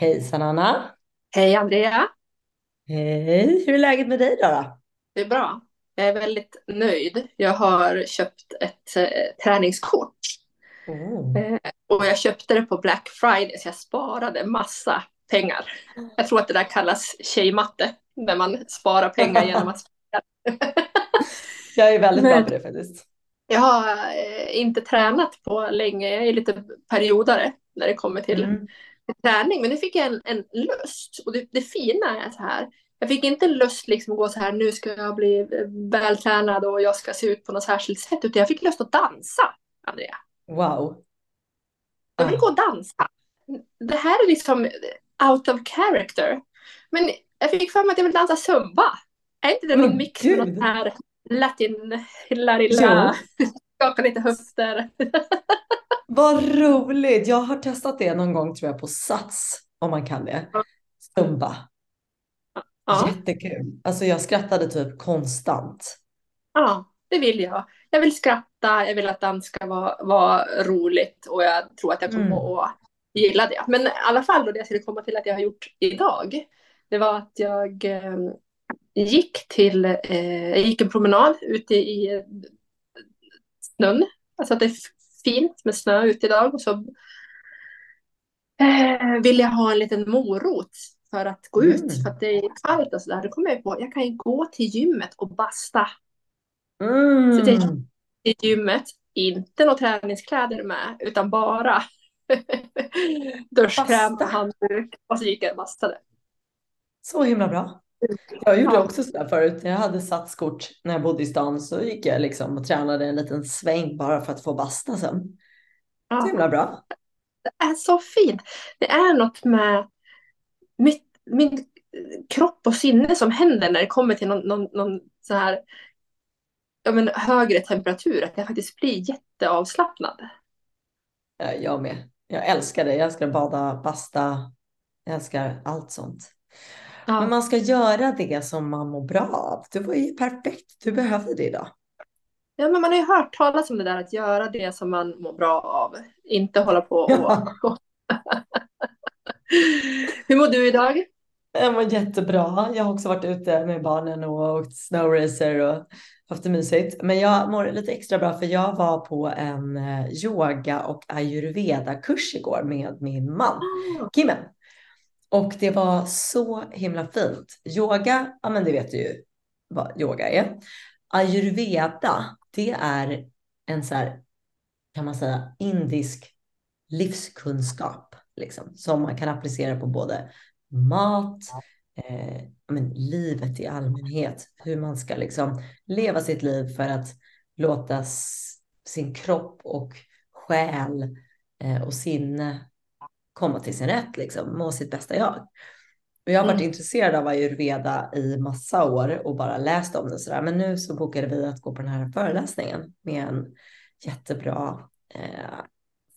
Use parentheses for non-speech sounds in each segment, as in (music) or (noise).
Hejsan Anna! Hej Andrea! Hej! Hur är läget med dig då? då? Det är bra. Jag är väldigt nöjd. Jag har köpt ett eh, träningskort. Eh, och jag köpte det på Black Friday så jag sparade massa pengar. Jag tror att det där kallas tjejmatte. När man sparar pengar genom att spara. (laughs) jag är väldigt Men- bra på det faktiskt. Jag har eh, inte tränat på länge. Jag är lite periodare när det kommer till Mm. Träning. Men nu fick jag en, en lust. Och det, det fina är så här. Jag fick inte lust liksom att gå så här, nu ska jag bli vältränad och jag ska se ut på något särskilt sätt. Utan jag fick lust att dansa, Andrea. Wow. Jag vill gå och dansa. Det här är liksom out of character. Men jag fick för mig att jag vill dansa zumba. Är inte det någon mix med något här latin, hillarilla, skaka lite höfter? (laughs) Vad roligt! Jag har testat det någon gång tror jag på Sats, om man kan det. Zumba. Ja. Jättekul. Alltså jag skrattade typ konstant. Ja, det vill jag. Jag vill skratta, jag vill att dans ska vara, vara roligt och jag tror att jag kommer Mm. att gilla det. Men i alla fall då det jag skulle komma till att jag har gjort idag, det var att jag eh, gick till, eh, jag gick en promenad ute i snön. Alltså att det fint med snö ute idag och så eh, vill jag ha en liten morot för att gå ut Mm. för att det är kallt och sådär. Då kom jag på, jag kan ju gå till gymmet och basta Så det- Mm. i gymmet. Inte några träningskläder med, utan bara (laughs) duschkräm och handduk. Och så gick jag och bastade. Så himla bra. Jag gjorde också sådär förut. Jag hade satskort när jag bodde i stan så gick jag liksom och tränade en liten sväng bara för att få basta sen. Så Ja, himla bra. det är så fint. Det är något med mitt, min kropp och sinne som händer när det kommer till någon, någon, någon så här ja, men högre temperatur. Att jag faktiskt blir jätteavslappnad. Ja, Jag med. Jag älskar det. Jag älskar att bada, basta. Jag älskar allt sånt. Ja. Men man ska göra det som man mår bra av. Det var ju perfekt. Du behövde det idag. Ja, men man har ju hört talas om det där att göra det som man mår bra av. Inte hålla på och... Ja. (laughs) Hur mår du idag? Jag mår jättebra. Jag har också varit ute med barnen och åkt snowracer och haft det mysigt. Men jag mår lite extra bra för jag var på en eh, yoga och ayurveda-kurs igår med min man. Kimmen. Och det var så himla fint. Yoga, ja men det vet du ju vad yoga är. Ayurveda, det är en så här, kan man säga, indisk livskunskap. Liksom, som man kan applicera på både mat, eh, men livet i allmänhet. Hur man ska liksom leva sitt liv för att låta sin kropp och själ eh, och sinne komma till sin rätt, liksom, må sitt bästa jag. Och jag har varit Mm. intresserad av ayurveda i massa år och bara läst om det sådär. Men nu så bokade vi att gå på den här föreläsningen med en jättebra eh,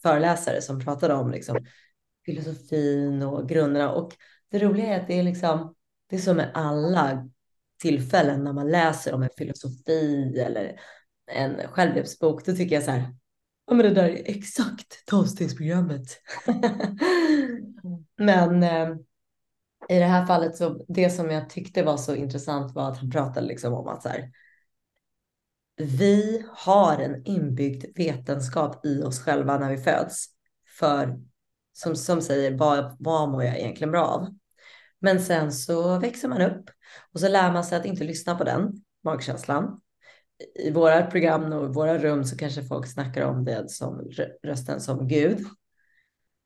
föreläsare som pratade om liksom, filosofin och grunderna. Och det roliga är att det är liksom, det är som med alla tillfällen när man läser om en filosofi eller en självhjälpsbok, då tycker jag så här, ja men det där är exakt tolvstegsprogrammet. (laughs) men eh, i det här fallet så, det som jag tyckte var så intressant var att han pratade liksom om att så här, vi har en inbyggd vetenskap i oss själva när vi föds. För som, som säger, vad, vad mår jag egentligen bra av? Men sen så växer man upp och så lär man sig att inte lyssna på den magkänslan. I våra program och våra rum så kanske folk snackar om det som rö- rösten som Gud.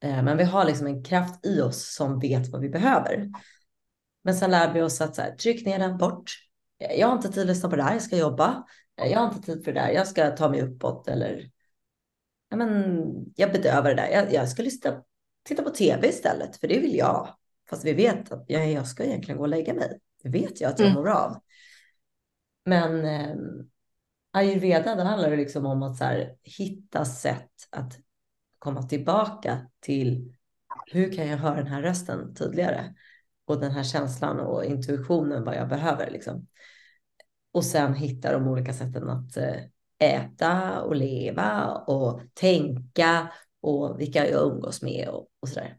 Eh, Men vi har liksom en kraft i oss som vet vad vi behöver. Men sen lär vi oss att så här, tryck ner den bort. Eh, Jag har inte tid att lyssna på det här, jag ska jobba. Eh, Jag har inte tid för det där, jag ska ta mig uppåt eller ja, men jag bedövar det där. Jag, jag ska lyssna, titta på tv istället, för det vill jag. Fast vi vet att jag, jag ska egentligen gå och lägga mig. Det vet jag att jag Mm. mår av. Men eh, ayurveda, det handlar ju liksom om att så här, hitta sätt att komma tillbaka till hur kan jag höra den här rösten tydligare? Och den här känslan och intuitionen vad jag behöver liksom. Och sen hitta de olika sätten att eh, äta och leva och tänka och vilka jag umgås med och, och sådär.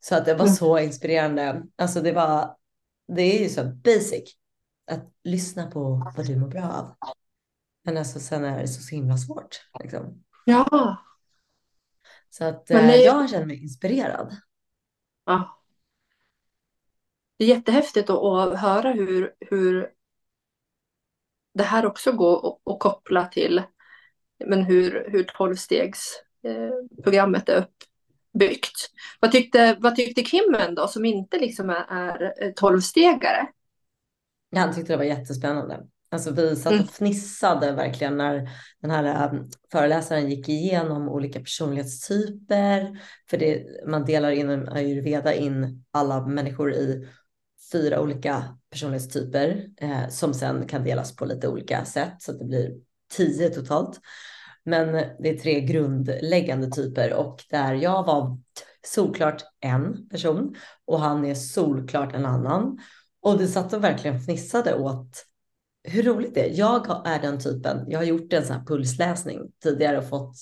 Så att det var Mm. så inspirerande. Alltså det var, det är ju så basic. Att lyssna på vad du mår bra av. Men alltså sen är det så, himla svårt. Liksom. Ja. Så att Men eh, det- jag känner mig inspirerad. ja. Det är jättehäftigt att, höra hur, hur det här också går att, att koppla till men hur, hur tolvstegsprogrammet är uppbyggt. Vad tyckte, vad tyckte Kimmen då, som inte liksom är, är tolvstegare? Han tyckte det var jättespännande. Alltså vi satt Mm. och fnissade verkligen när den här um, föreläsaren gick igenom olika personlighetstyper. För det, man delar inom ayurveda in alla människor i fyra olika personlighetstyper eh, som sen kan delas på lite olika sätt så att det blir tio totalt. Men det är tre grundläggande typer och där jag var solklart en person och han är solklart en annan. Och vi satt och verkligen fnissade åt hur roligt det är. Jag är den typen. Jag har gjort en sån här pulsläsning tidigare och fått,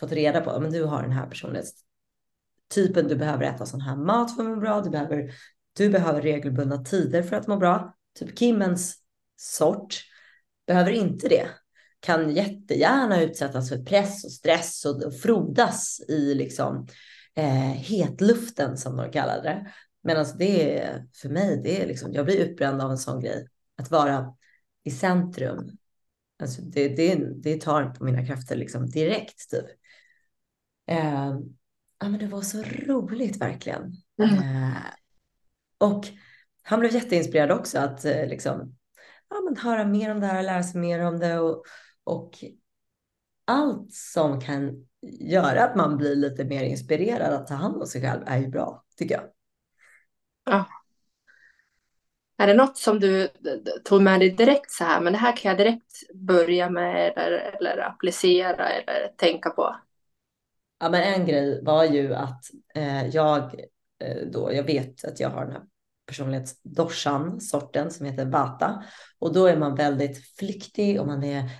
fått reda på att du har den här personlighetstypen. Du behöver äta sån här mat för att må bra. Du behöver, du behöver regelbundna tider för att må bra. Typ Kimmens sort behöver inte det. Kan jättegärna utsättas för press och stress och, och frodas i liksom eh, hetluften som de kallade det. Men alltså det är för mig, det är liksom, jag blir utbränd av en sån grej. Att vara i centrum. Alltså det, det, det tar på mina krafter liksom direkt typ. Eh, ja, men det var så roligt verkligen. Mm. Eh, och han blev jätteinspirerad också att eh, liksom, ja, men höra mer om det här, lära sig mer om det och, och allt som kan göra att man blir lite mer inspirerad att ta hand om sig själv är ju bra, tycker jag. Ja. Är det något som du tog med dig direkt så här, men det här kan jag direkt börja med eller, eller applicera eller tänka på? Ja, men en grej var ju att eh, jag eh, då, jag vet att jag har den här personlighetsdorsan, sorten som heter Vata. Och då är man väldigt flyktig och man är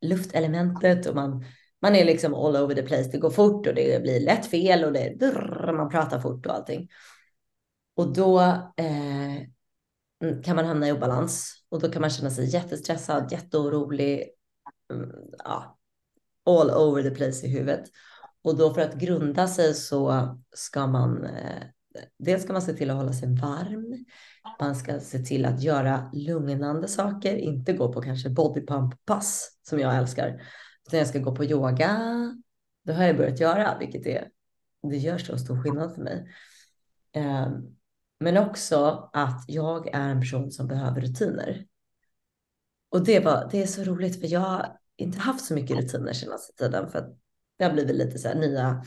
luftelementet och man, man är liksom all over the place. Det går fort och det blir lätt fel och det drrr, man pratar fort och allting. Och då eh, Mm, kan man hamna i obalans och då kan man känna sig jättestressad, jätteorolig. Mm, ja, all over the place i huvudet. Och då för att grunda sig så ska man, eh, dels ska man se till att hålla sig varm. Man ska se till att göra lugnande saker, inte gå på kanske bodypump-pass som jag älskar. Utan jag ska gå på yoga. Det har jag börjat göra, vilket är, det gör så stor skillnad för mig. Ehm, men också att jag är en person som behöver rutiner. Och det, var, det är så roligt för jag har inte haft så mycket rutiner senaste tiden för att det har blivit lite så här nya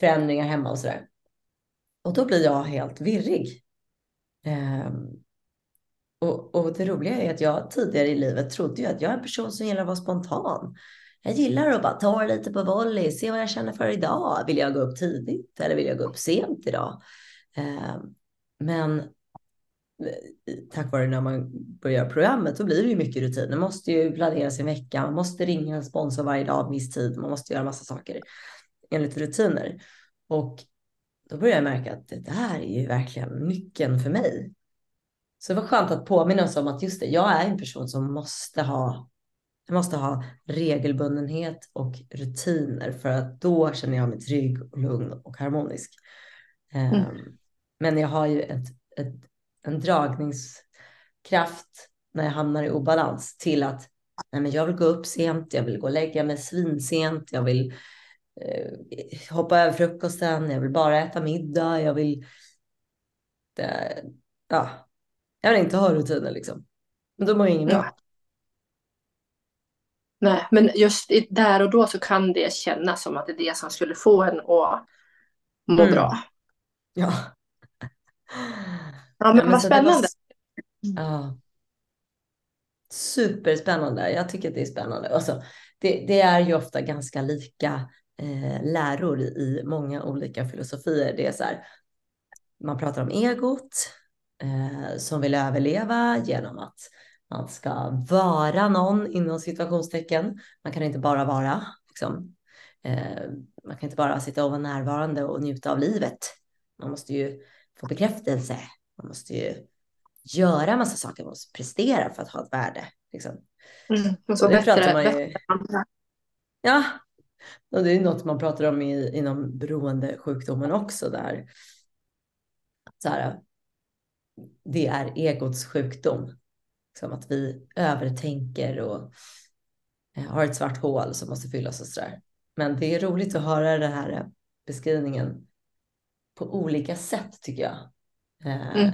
förändringar hemma och så där. Och då blir jag helt virrig. Um, och, och det roliga är att jag tidigare i livet trodde ju att jag är en person som gillar att vara spontan. Jag gillar att bara ta det lite på volley, se vad jag känner för idag. Vill jag gå upp tidigt eller vill jag gå upp sent idag? Um, men tack vare när man börjar programmet, då blir det ju mycket rutin. Man måste ju planera sin vecka, man måste ringa en sponsor varje dag, viss tid, man måste göra massa saker enligt rutiner. Och då börjar jag märka att det där är ju verkligen nyckeln för mig. Så det var skönt att påminna sig om att just det, jag är en person som måste ha, jag måste ha regelbundenhet och rutiner för att då känner jag mig trygg och lugn och harmonisk. Mm. Um, men jag har ju ett, ett en dragningskraft när jag hamnar i obalans till att nej men jag vill gå upp sent, jag vill gå och lägga mig svinsent, jag vill eh, hoppa över frukosten, jag vill bara äta middag, jag vill det, ja, jag vill inte ha rutiner liksom. Men då mår ingen bra. Nej, men just där och då så kan det kännas som att det är det som skulle få en att må Mm. bra. Ja. Ja, men vad spännande. Ja. Superspännande. Jag tycker att det är spännande. Alltså, det, det är ju ofta ganska lika eh, läror i många olika filosofier. Det är så här, man pratar om egot eh, som vill överleva genom att man ska vara någon inom situationstecken. Man kan inte bara vara, liksom. eh, man kan inte bara sitta och vara närvarande och njuta av livet. Man måste ju få bekräftelse. Man måste ju göra massa saker, man måste prestera för att ha ett värde. Liksom. Mm, så det bättre, man ju... Ja, och det är något man pratar om i, inom beroendesjukdomen också där. Så här, det är egots sjukdom. Som att vi övertänker och eh, har ett svart hål som måste fyllas och sådär. Men det är roligt att höra den här beskrivningen på olika sätt tycker jag. Eh, mm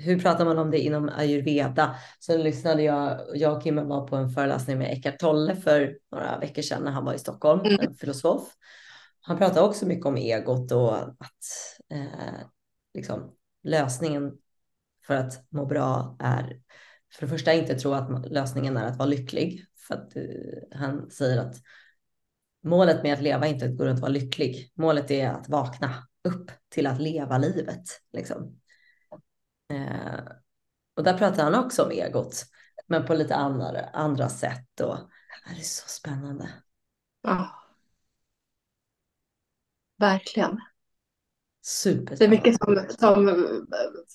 hur pratar man om det inom ayurveda? Så lyssnade jag, jag och Kim var på en föreläsning med Eckart Tolle för några veckor sedan när han var i Stockholm, mm. en filosof. Han pratade också mycket om egot och att eh, liksom, lösningen för att må bra är för det första inte tro att lösningen är att vara lycklig. För att uh, han säger att målet med att leva inte går runt att vara lycklig. Målet är att vakna upp till att leva livet. Liksom. Eh, och där pratar han också om egot, men på lite andra, andra sätt. Och, det är så spännande. Ja. Verkligen. Super. Det är mycket som, som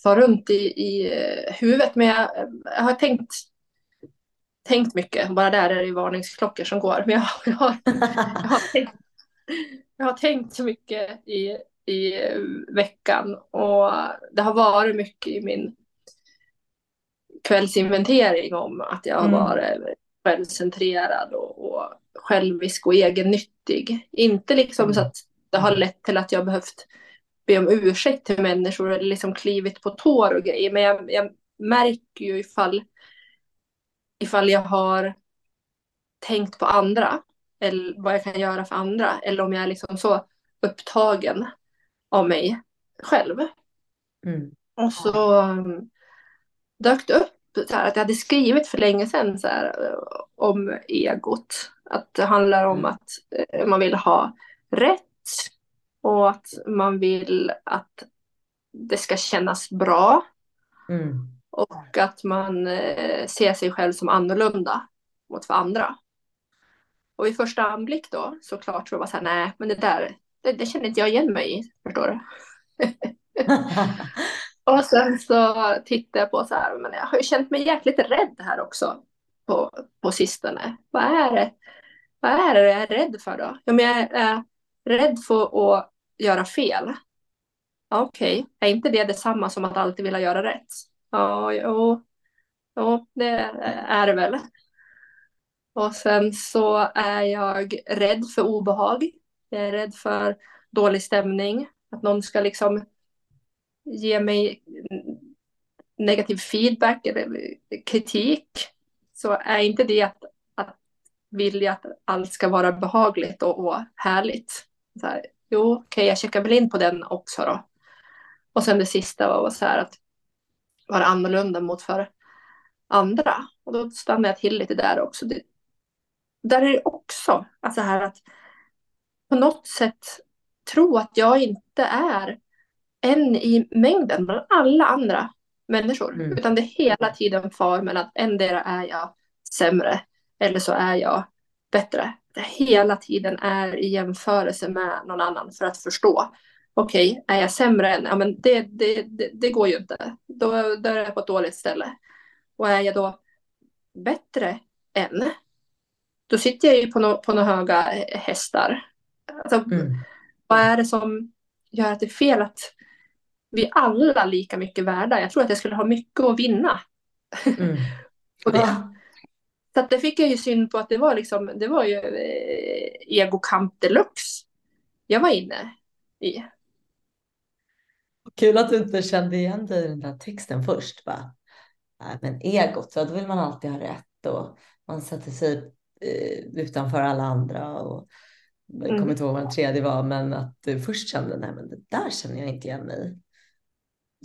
far runt i, i huvudet, men jag, jag har tänkt tänkt mycket. Bara där är det varningsklockor som går. Men jag, jag, har, jag, har, tänkt, jag har tänkt så mycket i, i veckan och det har varit mycket i min kvällsinventering om att jag har mm. varit självcentrerad och, och självisk och egennyttig. Inte liksom mm. så att det har lett till att jag behövt be om ursäkt till människor eller liksom klivit på tår och grejer. Men jag, jag märker ju ifall, ifall jag har tänkt på andra eller vad jag kan göra för andra eller om jag är liksom så upptagen av mig själv. Mm. Och så um, dök det upp så här, att jag hade skrivit för länge sedan så här, uh, om egot. Att det handlar om mm. att uh, man vill ha rätt och att man vill att det ska kännas bra. Mm. Och att man uh, ser sig själv som annorlunda mot för andra. Och vid första anblick då såklart så var det så här, nej men det där det, det känner inte jag igen mig i, förstår du? (laughs) och sen så tittar jag på så här, men jag har ju känt mig jäkligt rädd här också på, på sistone. Vad är det? Vad är det jag är rädd för då? Ja, men jag är rädd för att göra fel. Okej, okay. är inte det detsamma som att alltid vilja göra rätt? Ja, jo, jo det är det väl. Och sen så är jag rädd för obehag. Jag är rädd för dålig stämning, att någon ska liksom ge mig negativ feedback eller kritik så är inte det att, att vilja att allt ska vara behagligt och, och härligt. Så här, jo, okej, okay, jag checkar väl in på den också då. Och sen det sista var så här att vara annorlunda mot för andra. Och då stannar jag till lite där också. Det, där är det också alltså här att på något sätt tro att jag inte är en i mängden bland alla andra människor. Mm. Utan det hela tiden far mellan att endera är jag sämre eller så är jag bättre. Det hela tiden är i jämförelse med någon annan för att förstå. Okej, okay, är jag sämre än? Ja, men det, det, det, det går ju inte. Då, då är jag på ett dåligt ställe. Och är jag då bättre än? Då sitter jag ju på, no, på några höga hästar. Alltså, mm. Vad är det som gör att det är fel att vi alla lika mycket värda? Jag tror att jag skulle ha mycket att vinna. Mm. (laughs) på det. Ja. Så att det fick jag ju syn på att det var liksom, det var ju eh, egokamp deluxe jag var inne i. Kul att du inte kände igen dig i den där texten först. Va? Men egot, så då vill man alltid ha rätt och man sätter sig eh, utanför alla andra och jag kommer mm. inte ihåg vad den tredje var, men att du först kände nej men det där känner jag inte igen mig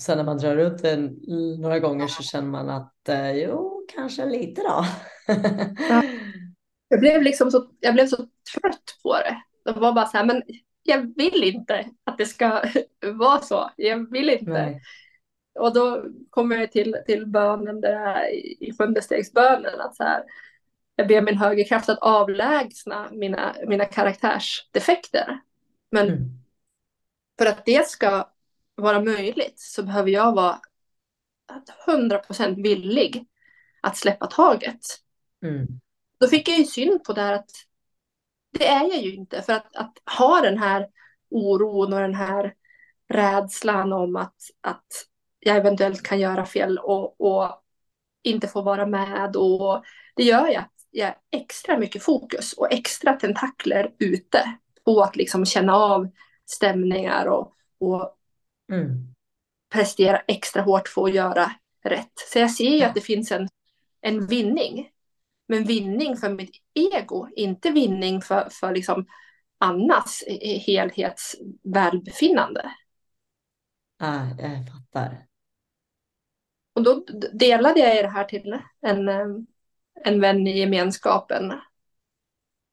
Sen när man drar ut den några gånger så känner man att eh, jo, kanske lite då. ja. (laughs) Jag blev liksom så, jag blev så trött på det. Det var bara så här, men jag vill inte att det ska (laughs) vara så. Jag vill inte. Nej. Och då kommer jag till, till bönen där i sjunde stegsbönen att så här, jag ber min högre kraft att avlägsna mina, mina karaktärsdefekter. Men mm. för att det ska vara möjligt så behöver jag vara 100% villig att släppa taget. Mm. Då fick jag ju syn på det här att det är jag ju inte. För att, att ha den här oron och den här rädslan om att, att jag eventuellt kan göra fel och, och inte få vara med. Och det gör ju att jag extra mycket fokus och extra tentakler ute på att liksom känna av stämningar och, och Mm. prestera extra hårt för att göra rätt. Så jag ser ju att det finns en, en vinning. Men vinning för mitt ego, inte vinning för, för liksom Annas helhets välbefinnande. Ah, jag fattar. Och då delade jag det här till en, en vän i gemenskapen.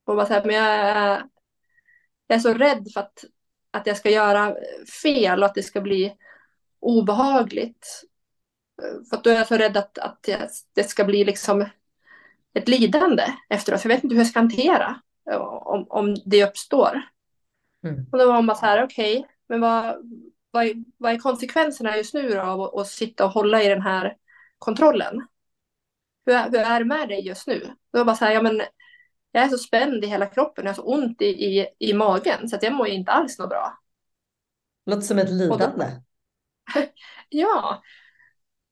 Och bara så här, men jag, jag är så rädd för att, att jag ska göra fel och att det ska bli obehagligt. För att då är jag så rädd att, att det ska bli liksom ett lidande efteråt. För jag vet inte hur jag ska hantera om, om det uppstår. Mm. Och då var man så här, okej, okay, men vad, vad, är, vad är konsekvenserna just nu av att, att sitta och hålla i den här kontrollen? Hur är, hur är det med dig just nu? Då var bara så här, ja men jag är så spänd i hela kroppen, jag har så ont i, i, i magen så att jag mår inte alls något bra. Låter som ett lidande. Då, (laughs) ja.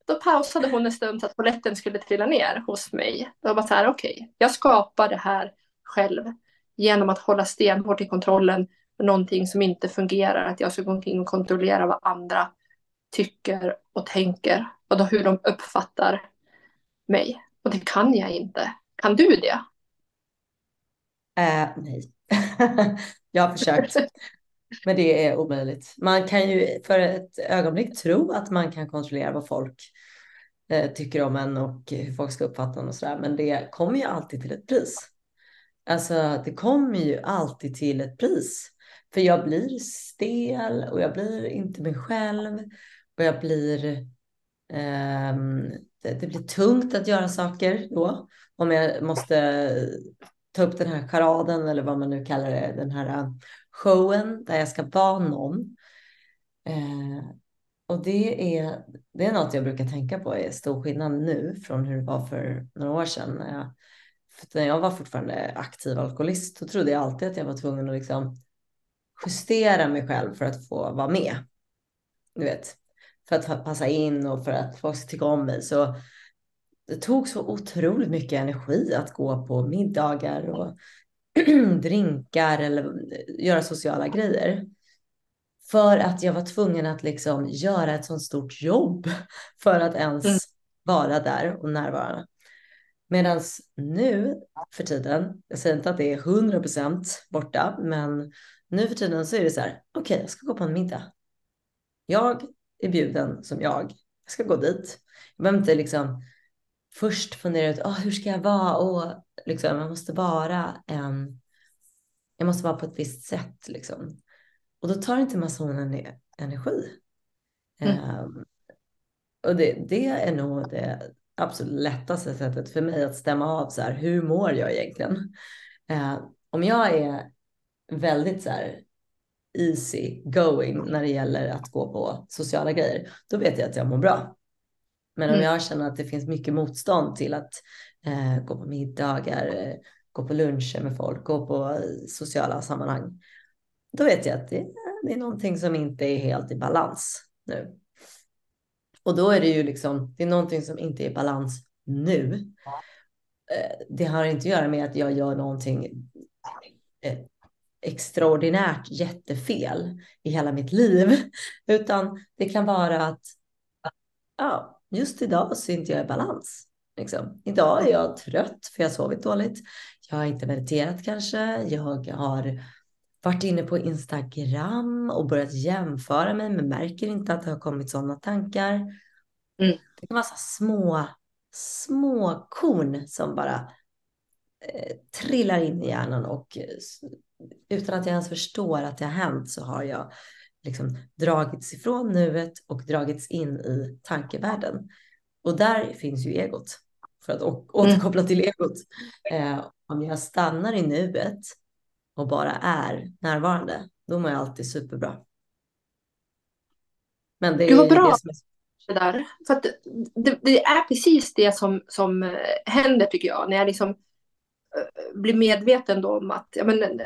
Då pausade hon en stund så att polletten skulle trilla ner hos mig. Då var bara så här, okej, okay, jag skapar det här själv genom att hålla stenhårt i kontrollen med någonting som inte fungerar. Att jag ska gå omkring och kontrollera vad andra tycker och tänker och då hur de uppfattar mig. Och det kan jag inte. Kan du det? Äh, nej, (laughs) jag har försökt. Men det är omöjligt. Man kan ju för ett ögonblick tro att man kan kontrollera vad folk eh, tycker om en och hur folk ska uppfatta en och sådär. Men det kommer ju alltid till ett pris. Alltså det kommer ju alltid till ett pris. För jag blir stel och jag blir inte mig själv. Och jag blir... Eh, det, blir tungt att göra saker då. Om jag måste ta upp den här charaden eller vad man nu kallar det, den här äh, showen där jag ska vara någon. Eh, och det är, det är något jag brukar tänka på är stor skillnad nu från hur det var för några år sedan. När jag, när jag var fortfarande aktiv alkoholist så trodde jag alltid att jag var tvungen att liksom justera mig själv för att få vara med. Du vet, för att passa in och för att folk ska tycka om mig. Så det tog så otroligt mycket energi att gå på middagar och (clears throat) drinkar eller göra sociala grejer. För att jag var tvungen att liksom göra ett sånt stort jobb (laughs) för att ens mm. vara där och närvara. Medan nu för tiden, jag säger inte att det är 100 procent borta, men nu för tiden så är det så här, okej, okay, jag ska gå på en middag. Jag är bjuden som jag. Jag ska gå dit. Jag behöver inte liksom först fundera ut, oh, hur ska jag vara? Och liksom, jag måste vara en, jag måste vara på ett visst sätt liksom. Och då tar inte masonen energi. Mm. Um, och det, det är nog det absolut lättaste sättet för mig att stämma av så här, hur mår jag egentligen? Uh, om jag är väldigt så här easy going när det gäller att gå på sociala grejer, då vet jag att jag mår bra. Men om mm. jag känner att det finns mycket motstånd till att eh, gå på middagar, eh, gå på luncher med folk, gå på sociala sammanhang, då vet jag att det, det är någonting som inte är helt i balans nu. Och då är det ju liksom, det är någonting som inte är i balans nu. Eh, det har inte att göra med att jag gör någonting eh, extraordinärt jättefel i hela mitt liv, (laughs) utan det kan vara att ja, just idag så är inte jag i balans. Liksom. Idag är jag trött för jag har sovit dåligt. Jag har inte mediterat kanske. Jag har varit inne på Instagram och börjat jämföra mig men märker inte att det har kommit sådana tankar. Mm. Det kan vara så små, små korn som bara trillar in i hjärnan och eh, utan att jag ens förstår att det har hänt så har jag liksom dragits ifrån nuet och dragits in i tankevärlden. Och där finns ju egot, för att mm. återkoppla till egot. Eh, om jag stannar i nuet och bara är närvarande, då mår jag alltid superbra. Men det är bra. det som är det där. För det, det är precis det som, som eh, händer tycker jag. När jag liksom eh, blir medveten då om att ja, men, eh,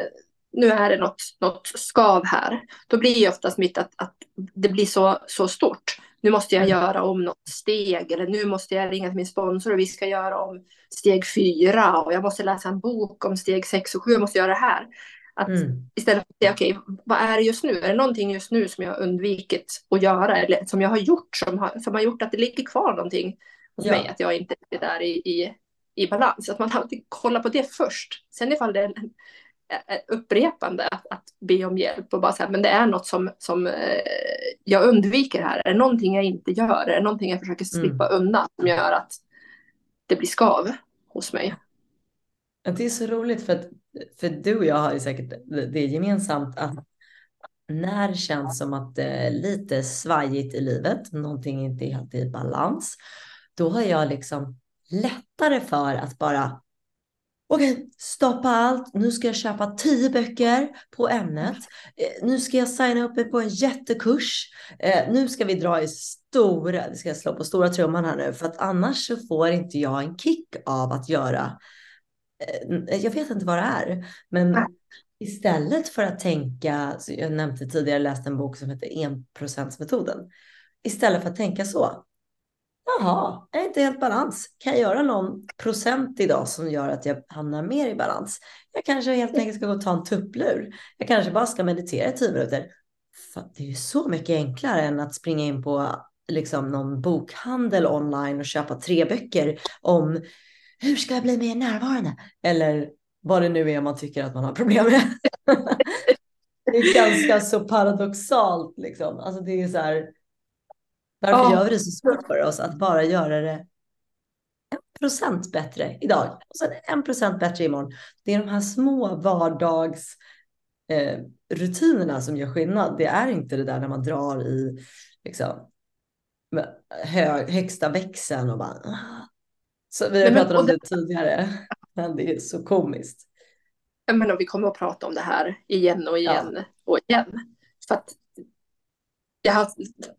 nu är det något, något skav här. Då blir ju oftast mitt att, att det blir så, så stort. Nu måste jag göra om något steg eller nu måste jag ringa till min sponsor och vi ska göra om steg fyra och jag måste läsa en bok om steg sex och sju. Jag måste göra det här. Att Mm. istället för att säga okej, vad är det just nu? Är det någonting just nu som jag har undvikit att göra eller som jag har gjort som har, som har gjort att det ligger kvar någonting hos Ja. mig? Att jag inte är där i, i, i balans. Att man alltid kollar på det först. Sen ifall det är en, ett upprepande att, att be om hjälp och bara säga men det är något som, som eh, jag undviker här. Är det någonting jag inte gör? Är det någonting jag försöker slippa undan som gör att det blir skav hos mig? Det är så roligt för att för du och jag har ju säkert det gemensamt att när det känns som att det är lite svajigt i livet, någonting inte är helt i balans, då har jag liksom lättare för att bara Okej, stoppa allt. Nu ska jag köpa tio böcker på ämnet. Eh, Nu ska jag signa upp mig på en jättekurs. Eh, Nu ska vi dra i stora, vi ska slå på stora trumman här nu, för att annars så får inte jag en kick av att göra eh, jag vet inte vad det är, men istället för att tänka, jag nämnde tidigare, läst en bok som heter enprocentsmetoden. Istället för att tänka så, jaha, jag är inte helt balans. Kan jag göra någon procent idag som gör att jag hamnar mer i balans? Jag kanske helt enkelt ska gå och ta en tupplur. Jag kanske bara ska meditera i tio minuter. För det är ju så mycket enklare än att springa in på liksom någon bokhandel online och köpa tre böcker om hur ska jag bli mer närvarande? Eller vad det nu är man tycker att man har problem med. (laughs) det är ganska så paradoxalt liksom. Alltså det är så här. Varför Ja. gör vi det så svårt för oss att bara göra det en procent bättre idag och sen en procent bättre imorgon? Det är de här små vardags eh, rutinerna som gör skillnad. Det är inte det där när man drar i liksom, med hö, högsta växeln och bara "Ah." Så vi har men- pratat om och det tidigare, men det är så komiskt. Jag menar, vi kommer att prata om det här igen och igen och igen. För att jag har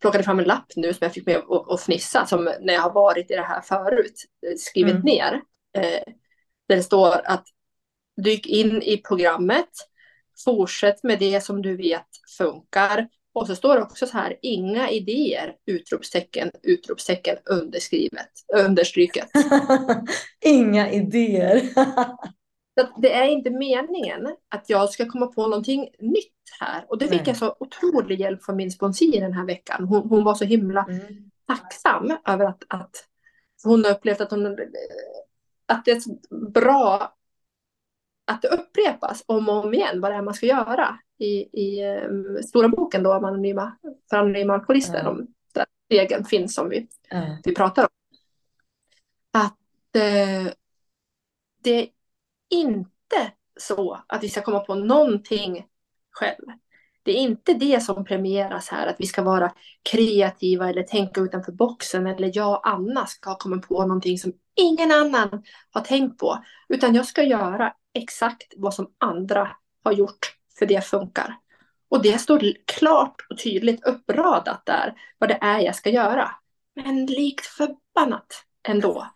plockat fram en lapp nu som jag fick med att, fnissa som när jag har varit i det här förut eh, skrivit Mm. ner. Eh, där det står att dyk in i programmet, fortsätt med det som du vet funkar. Och så står det också så här, inga idéer, utropstecken, utropstecken, underskrivet, understryket. (laughs) Inga idéer. (laughs) Så det är inte meningen att jag ska komma på någonting nytt här. Och det fick Nej. jag så otrolig hjälp från min sponsor den här veckan. Hon, hon var så himla Mm. tacksam över att, att hon har upplevt att, hon, att det är bra att det upprepas om och om igen vad det är man ska göra i, i um, stora boken då om anonyma, för anonyma alkoholister. Ja. Om där regeln finns som vi Ja. vi pratar om. Att eh, det är inte så att vi ska komma på någonting själv. Det är inte det som premieras här, att vi ska vara kreativa eller tänka utanför boxen eller jag och Anna ska komma på någonting som ingen annan har tänkt på. Utan jag ska göra exakt vad som andra har gjort, för det funkar. Och det står klart och tydligt uppradat där, vad det är jag ska göra. Men likt förbannat ändå.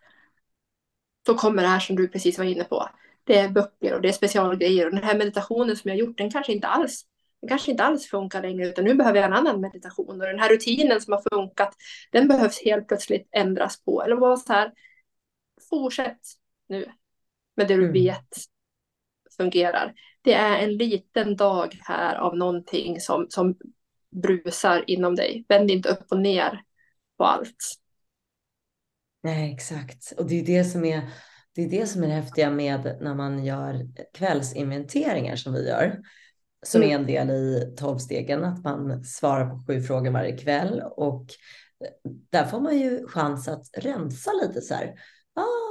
Så kommer det här som du precis var inne på. Det är böcker och det är specialgrejer. Och den här meditationen som jag gjort, den kanske inte alls, den kanske inte alls funkar längre. Utan nu behöver jag en annan meditation. Och den här rutinen som har funkat, den behövs helt plötsligt ändras på. Eller bara så här, fortsätt nu med det du Mm. vet fungerar. Det är en liten dag här av någonting som, som brusar inom dig. Vänd inte upp och ner på allt. Nej, exakt. Och det är det som är det är det som är det häftiga med när man gör kvällsinventeringar som vi gör. Som Mm. är en del i tolvstegen, att man svarar på sju frågor varje kväll. Och där får man ju chans att rensa lite så här.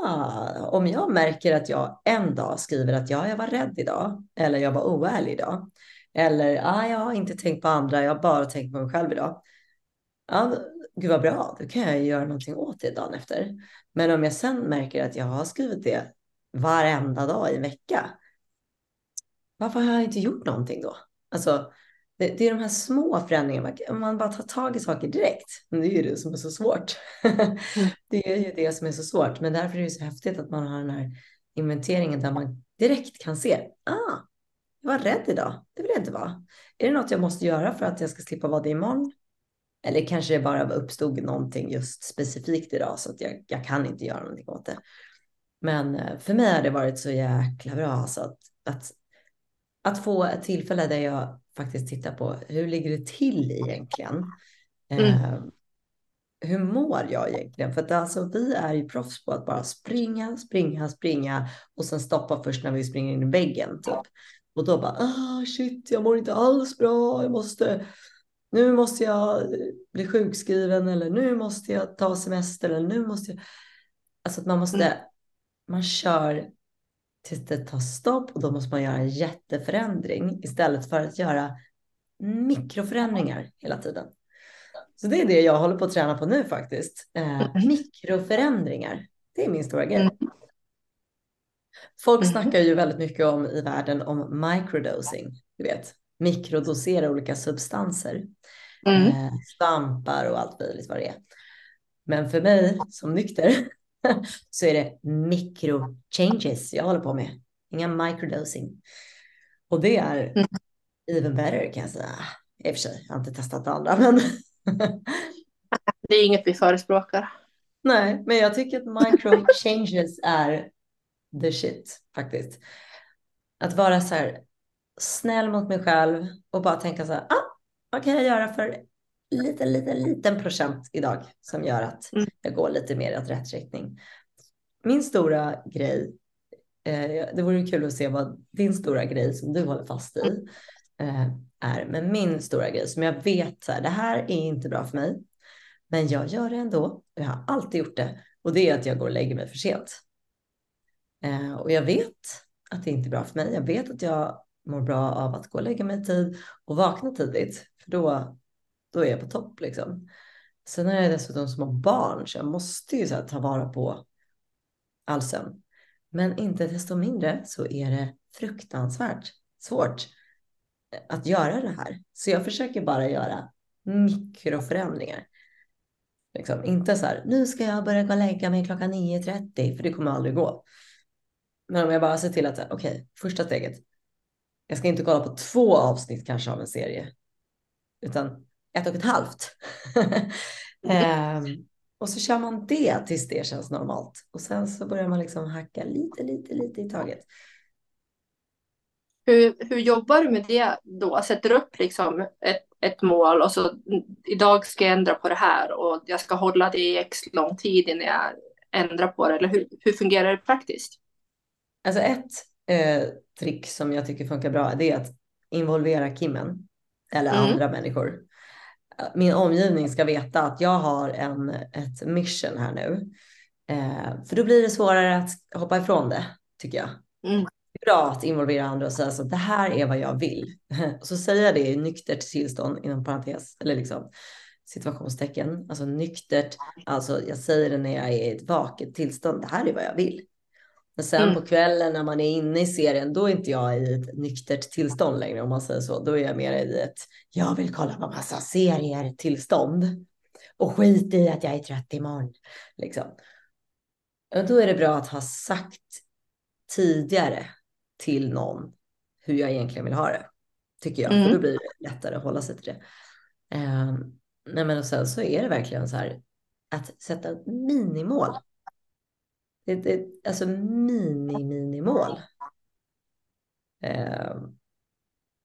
Ah, om jag märker att jag en dag skriver att ja, jag var rädd idag. Eller jag var oärlig idag. Eller ah, jag har inte tänkt på andra, jag har bara tänkt på mig själv idag. Ja, gud vad bra, då kan jag göra någonting åt det dagen efter. Men om jag sen märker att jag har skrivit det varenda dag i en vecka. Varför har jag inte gjort någonting då? Alltså, det, det, är de här små förändringarna, om man bara tar tag i saker direkt. Men det är ju det som är så svårt. Mm. (laughs) det är ju det som är så svårt. Men därför är det så häftigt att man har den här inventeringen där man direkt kan se, ah, jag var rädd idag, det vill jag inte vara. Är det något jag måste göra för att jag ska slippa vara det imorgon? Eller kanske det bara uppstod någonting just specifikt idag så att jag, jag kan inte göra någonting åt det. Men eh, för mig har det varit så jäkla bra alltså att, att, att få ett tillfälle där jag faktiskt tittar på hur ligger det till egentligen? Mm. Eh, hur mår jag egentligen? För att alltså, vi är ju proffs på att bara springa, springa, springa och sen stoppa först när vi springer in i väggen. Typ. Och då bara, ah shit, jag mår inte alls bra, jag måste, nu måste jag bli sjukskriven eller nu måste jag ta semester eller nu måste jag. Alltså att man måste, mm. man kör tills det tar stopp och då måste man göra en jätteförändring istället för att göra mikroförändringar hela tiden. Så det är det jag håller på att träna på nu faktiskt. Eh, mm. mikroförändringar. Det är min stora grej. Mm. Folk mm. snackar ju väldigt mycket om i världen om microdosing. Du vet, mikrodosera olika substanser. Mm. Eh, svampar och allt möjligt vad det är. Men för mig som nykter (laughs) så är det micro changes jag håller på med. Inga microdosing. Och det är mm. even better kan jag säga. I och för sig, jag har inte testat det andra, (laughs) men det är inget vi förespråkar. Nej, men jag tycker att micro (laughs) changes är the shit faktiskt. Att vara så här snäll mot mig själv och bara tänka så här, ah, vad kan jag göra för liten, liten, liten procent idag som gör att mm. jag går lite mer i rätt riktning. Min stora grej, eh, det vore kul att se vad din stora grej som du håller fast i eh, är. Men min stora grej som jag vet så här, det här är inte bra för mig, men jag gör det ändå. Jag har alltid gjort det och det är att jag går och lägger mig för sent. Eh, och jag vet att det inte är bra för mig. Jag vet att jag mår bra av att gå och lägga mig i tid och vakna tidigt, för då, då är jag på topp liksom. Sen är jag dessutom små barn, så jag måste ju så ta vara på all sömn. Men inte desto mindre så är det fruktansvärt svårt eh, att göra det här. Så jag försöker bara göra mikroförändringar. Liksom, inte så här, nu ska jag börja gå och lägga mig klockan 9.30, för det kommer aldrig gå. Men om jag bara ser till att, okej, okay, första steget. Jag ska inte kolla på två avsnitt kanske av en serie, utan ett och ett halvt. um, (laughs) och så kör man det tills det känns normalt. Och sen så börjar man liksom hacka lite, lite, lite i taget. Hur, hur jobbar du med det då? Sätter du upp liksom ett, ett mål och så idag ska jag ändra på det här och jag ska hålla det i x lång tid innan jag ändrar på det. Eller hur, hur fungerar det praktiskt? Alltså ett eh, trick som jag tycker funkar bra det är att involvera Kimmen eller mm. andra människor. Min omgivning ska veta att jag har en, ett mission här nu. Eh, för då blir det svårare att hoppa ifrån det, tycker jag. Mm bra att involvera andra och säga så det här är vad jag vill. (laughs) Och så säger jag det i nyktert tillstånd inom parentes eller liksom situationstecken, alltså nyktert. Alltså jag säger det när jag är i ett vaket tillstånd. Det här är vad jag vill. Men sen mm. på kvällen när man är inne i serien, då är inte jag i ett nyktert tillstånd längre om man säger så. Då är jag mer i ett jag vill kolla på massa serier tillstånd och skit i att jag är trött imorgon. Liksom. Och då är det bra att ha sagt tidigare till någon hur jag egentligen vill ha det. Tycker jag. Mm. För då blir det lättare att hålla sig till det. Um, nej men och sen så är det verkligen så här att sätta minimål. Det, det, alltså mini-minimål. Um,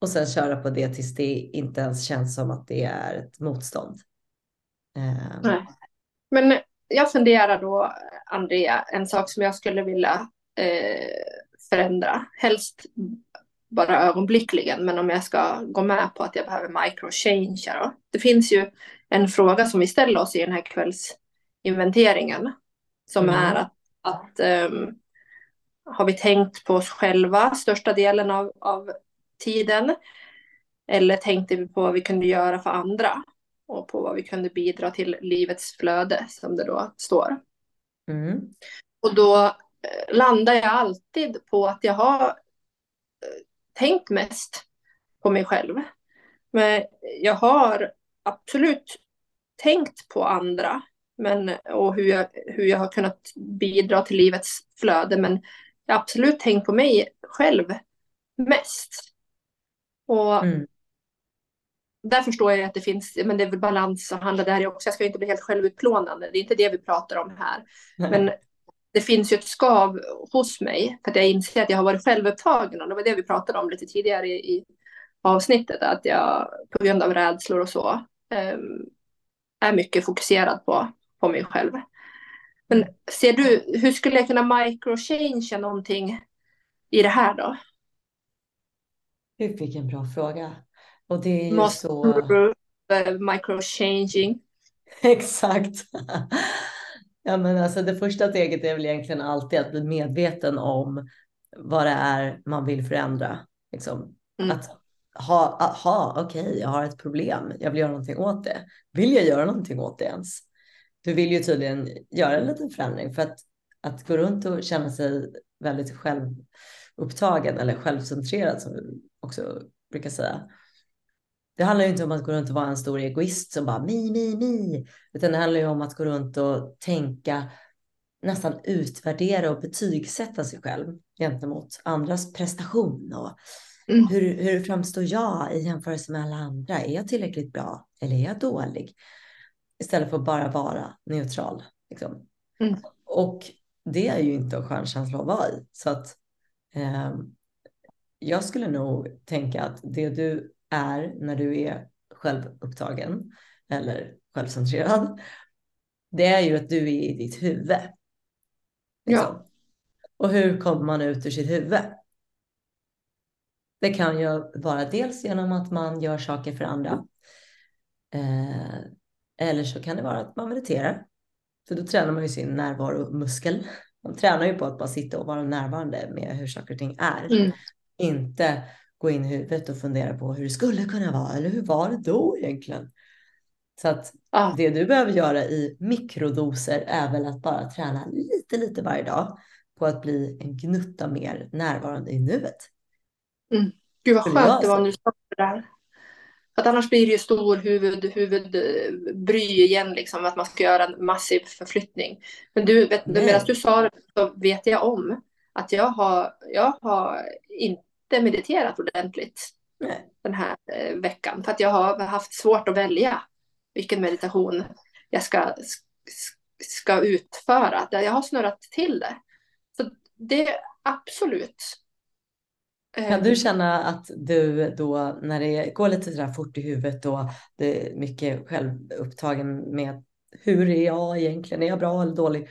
och sen köra på det tills det inte ens känns som att det är ett motstånd. Um, nej. Men jag funderar då, Andrea, en sak som jag skulle vilja eh, förändra. Helst bara ögonblickligen, men om jag ska gå med på att jag behöver microchange. Det finns ju en fråga som vi ställer oss i den här kvällsinventeringen. Som mm. är att, att um, har vi tänkt på oss själva största delen av, av tiden? Eller tänkte vi på vad vi kunde göra för andra? Och på vad vi kunde bidra till livets flöde, som det då står. Mm. Och då landar jag alltid på att jag har eh, tänkt mest på mig själv. Men jag har absolut tänkt på andra men, och hur jag, hur jag har kunnat bidra till livets flöde. Men jag har absolut tänkt på mig själv mest. Och mm. där förstår jag att det finns, men det är väl balans som handlar där också. Jag ska inte bli helt självutplånande, det är inte det vi pratar om här. Nej. Men det finns ju ett skav hos mig för att jag inser att jag har varit självupptagen och det var det vi pratade om lite tidigare i, avsnittet, att jag på grund av rädslor och så um, är mycket fokuserad på, på mig själv. Men ser du, hur skulle jag kunna microchange någonting i det här då? Vilken bra fråga. Och det är ju Måste så... Microchanging. (laughs) Exakt. ja, men alltså det första steget är väl egentligen alltid att bli medveten om vad det är man vill förändra. Liksom. Mm. Att ha, aha, okej, okay, jag har ett problem, jag vill göra någonting åt det. Vill jag göra någonting åt det ens? Du vill ju tydligen göra en liten förändring för att, att gå runt och känna sig väldigt självupptagen eller självcentrerad som vi också brukar säga. Det handlar ju inte om att gå runt och vara en stor egoist som bara mi, mi, mi, utan det handlar ju om att gå runt och tänka nästan utvärdera och betygsätta sig själv gentemot andras prestation och Mm. Hur, hur framstår jag i jämförelse med alla andra? Är jag tillräckligt bra eller är jag dålig? Istället för att bara vara neutral. Liksom. Mm. Och det är ju inte en skön känsla att vara i. Så att eh, jag skulle nog tänka att det du är när du är självupptagen eller självcentrerad, det är ju att du är i ditt huvud. Liksom. Ja. Och hur kommer man ut ur sitt huvud? Det kan ju vara dels genom att man gör saker för andra. Eh, eller så kan det vara att man mediterar. För då tränar man ju sin närvaromuskel. Man tränar ju på att bara sitta och vara närvarande med hur saker och ting är. Mm. Inte gå in i huvudet och fundera på hur det skulle kunna vara eller hur var det då egentligen? Så att ah. det du behöver göra i mikrodoser är väl att bara träna lite, lite varje dag på att bli en gnutta mer närvarande i nuet. Mm. Gud vad skönt det var nu sa det där. Att annars blir det ju stor huvud, huvudbry igen, liksom, att man ska göra en massiv förflyttning. Men du, vet, medan du sa det så vet jag om att jag har, jag har inte mediterat ordentligt Nej. den här eh, veckan. För att jag har haft svårt att välja vilken meditation jag ska, ska utföra. Jag har snurrat till det. Så det absolut kan du känna att du då när det går lite sådär fort i huvudet och det är mycket självupptagen med hur är jag egentligen, är jag bra eller dålig?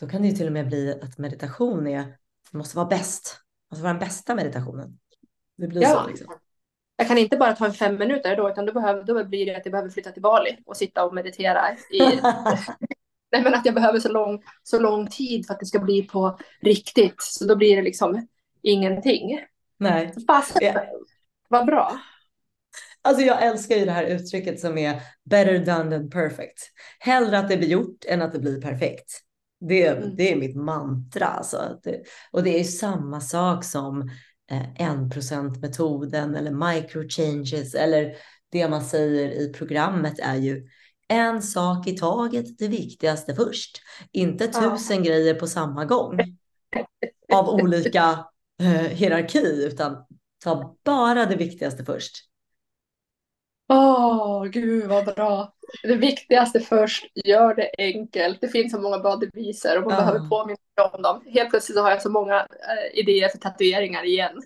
Då kan det ju till och med bli att meditation är, måste vara bäst, måste vara den bästa meditationen. Det blir ja. så liksom. Jag kan inte bara ta en fem minuter då, utan då, behöver, då blir det att jag behöver flytta till Bali och sitta och meditera. I, (laughs) (laughs) nej, men att jag behöver så lång, så lång tid för att det ska bli på riktigt. Så då blir det liksom ingenting. Nej. Fast, ja. Vad bra. Alltså jag älskar ju det här uttrycket som är better done than perfect. Hellre att det blir gjort än att det blir perfekt. Det, mm. det är mitt mantra. Alltså. Det, och det är samma sak som eh, metoden eller microchanges eller det man säger i programmet är ju en sak i taget, det viktigaste först. Inte tusen ja. grejer på samma gång (laughs) av olika eh, hierarki, utan ta bara det viktigaste först. Åh, oh, gud vad bra. Det viktigaste först, gör det enkelt. Det finns så många bra deviser och man uh. behöver påminna om dem. Helt plötsligt så har jag så många äh, idéer för tatueringar igen.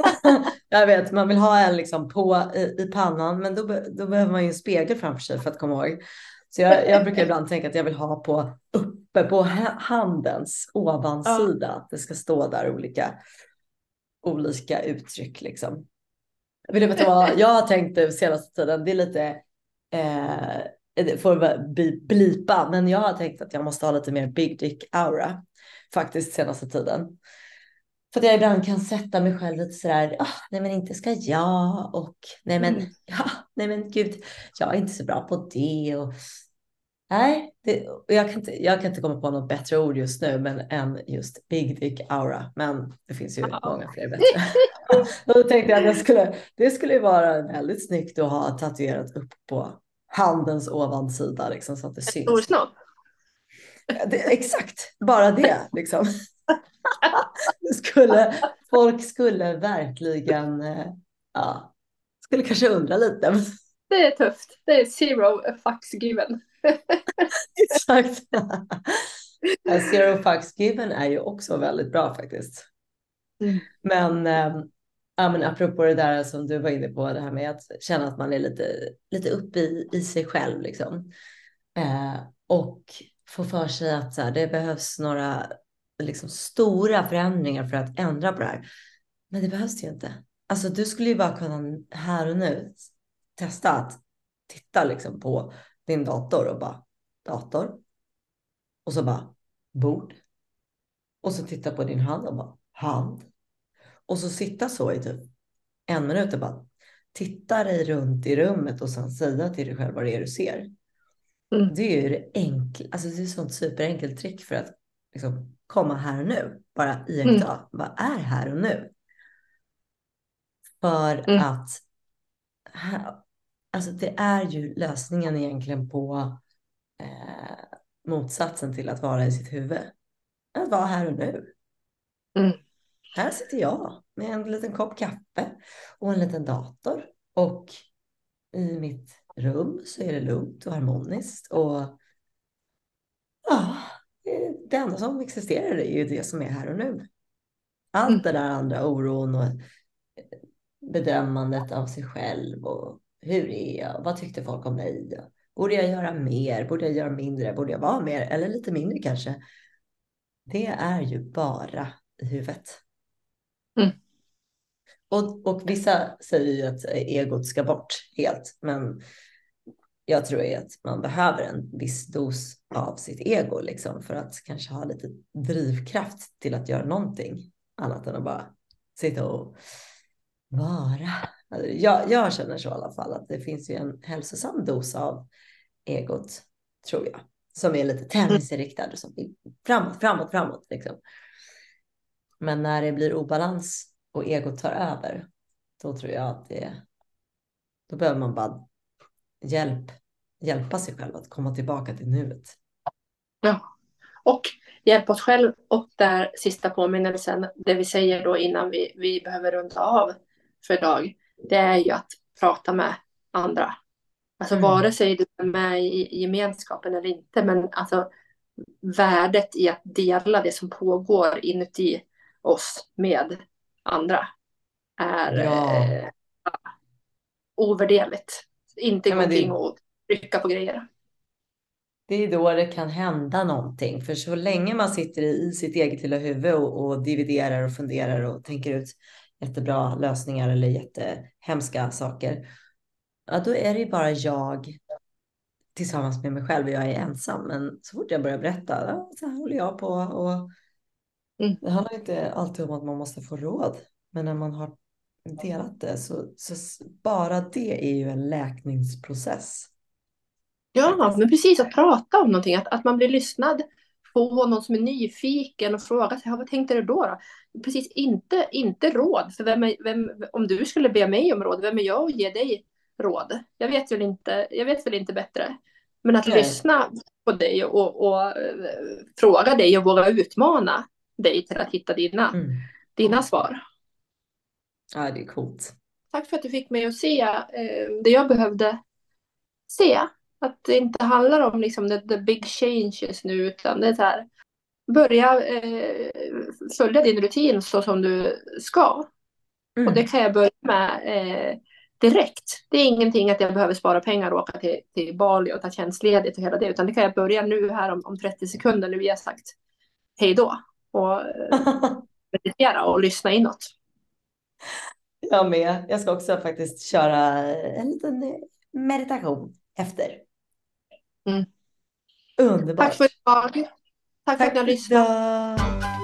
(laughs) jag vet, man vill ha en liksom på i, i pannan, men då, då behöver man ju en spegel framför sig för att komma ihåg. Så jag, jag brukar ibland tänka att jag vill ha på uppe på handens ovansida, att det ska stå där olika olika uttryck liksom. Vill du veta vad jag har tänkt nu senaste tiden? Det är lite, eh, det får blipa, men jag har tänkt att jag måste ha lite mer big dick aura faktiskt senaste tiden. För att jag ibland kan sätta mig själv lite sådär, ah, nej men inte ska jag och nej men, mm. (laughs) ja, nej men gud, jag är inte så bra på det och Nej, det, jag, kan inte, jag kan inte komma på något bättre ord just nu men än just Big Dick Aura. Men det finns ju ja. många fler bättre. (laughs) då tänkte jag att det skulle, det skulle vara väldigt snyggt att ha tatuerat upp på handens ovansida liksom, så att det syns. Stor snopp? Exakt, bara det liksom. skulle, folk skulle verkligen, eh, ja, skulle kanske undra lite. Det är tufft. Det är zero fucks given. (laughs) Exakt. (laughs) zero fucks given är ju också väldigt bra faktiskt. Mm. Men, äh, ja, men apropå det där som du var inne på, det här med att känna att man är lite, lite uppe i, i sig själv. Liksom. Eh, och få för sig att så här, det behövs några liksom, stora förändringar för att ändra på det här. Men det behövs ju inte. Alltså du skulle ju bara kunna här och nu testa att titta liksom på din dator och bara dator. Och så bara bord. Och så titta på din hand och bara hand. Och så sitta så i typ en minut och bara titta dig runt i rummet och sen säga till dig själv vad det är du ser. Mm. Det är ju det enkla, alltså det är ett sånt superenkelt trick för att liksom komma här och nu. Bara iaktta mm. vad är här och nu. För mm. att alltså det är ju lösningen egentligen på eh, motsatsen till att vara i sitt huvud. Att vara här och nu. Mm. Här sitter jag med en liten kopp kaffe och en liten dator. Och i mitt rum så är det lugnt och harmoniskt. Och ja, det enda som existerar är ju det som är här och nu. Allt mm. det där andra, oron och bedömandet av sig själv och hur är jag? Vad tyckte folk om mig? Borde jag göra mer? Borde jag göra mindre? Borde jag vara mer? Eller lite mindre kanske? Det är ju bara i huvudet. Mm. Och, och vissa säger ju att egot ska bort helt, men jag tror ju att man behöver en viss dos av sitt ego liksom för att kanske ha lite drivkraft till att göra någonting annat än att bara sitta och vara. Jag, jag känner så i alla fall att det finns ju en hälsosam dos av egot, tror jag, som är lite tävlingsinriktad och som vill framåt, framåt, framåt. Liksom. Men när det blir obalans och egot tar över, då tror jag att det, då behöver man bara hjälp, hjälpa sig själv att komma tillbaka till nuet. Ja, och hjälpa oss själv och där sista påminnelsen, det vi säger då innan vi, vi behöver runda av för idag, det är ju att prata med andra. Alltså mm. vare sig du är med i, gemenskapen eller inte, men alltså värdet i att dela det som pågår inuti oss med andra är ja. eh, ovärderligt. Inte ja, någonting det... att trycka på grejer. Det är då det kan hända någonting. För så länge man sitter i sitt eget lilla huvud och, och dividerar och funderar och tänker ut jättebra lösningar eller jättehemska saker. Ja, då är det ju bara jag tillsammans med mig själv och jag är ensam. Men så fort jag börjar berätta, ja, så här håller jag på. Och mm. Det handlar inte alltid om att man måste få råd. Men när man har delat det så, så bara det är ju en läkningsprocess. Ja, men precis att prata om någonting, att, att man blir lyssnad på någon som är nyfiken och frågar sig, vad tänkte du då? då? Precis, inte, inte råd. För vem är, vem, om du skulle be mig om råd, vem är jag att ge dig råd? Jag vet väl inte, jag vet väl inte bättre. Men att Nej. lyssna på dig och, och uh, fråga dig och våga utmana dig till att hitta dina, mm. dina svar. Ja, det är coolt. Tack för att du fick mig att se eh, det jag behövde se. Att det inte handlar om liksom the, the big changes nu, utan det är så här. Börja eh, följa din rutin så som du ska. Mm. Och det kan jag börja med eh, direkt. Det är ingenting att jag behöver spara pengar och åka till, till Bali och ta tjänstledigt och hela det, utan det kan jag börja nu här om, om 30 sekunder när vi har sagt hej då. Och (laughs) meditera och lyssna inåt. Jag med. Jag ska också faktiskt köra en liten meditation efter. Mm. Underbart. Tack för idag. Tack, Tack för att ni har lyssnat.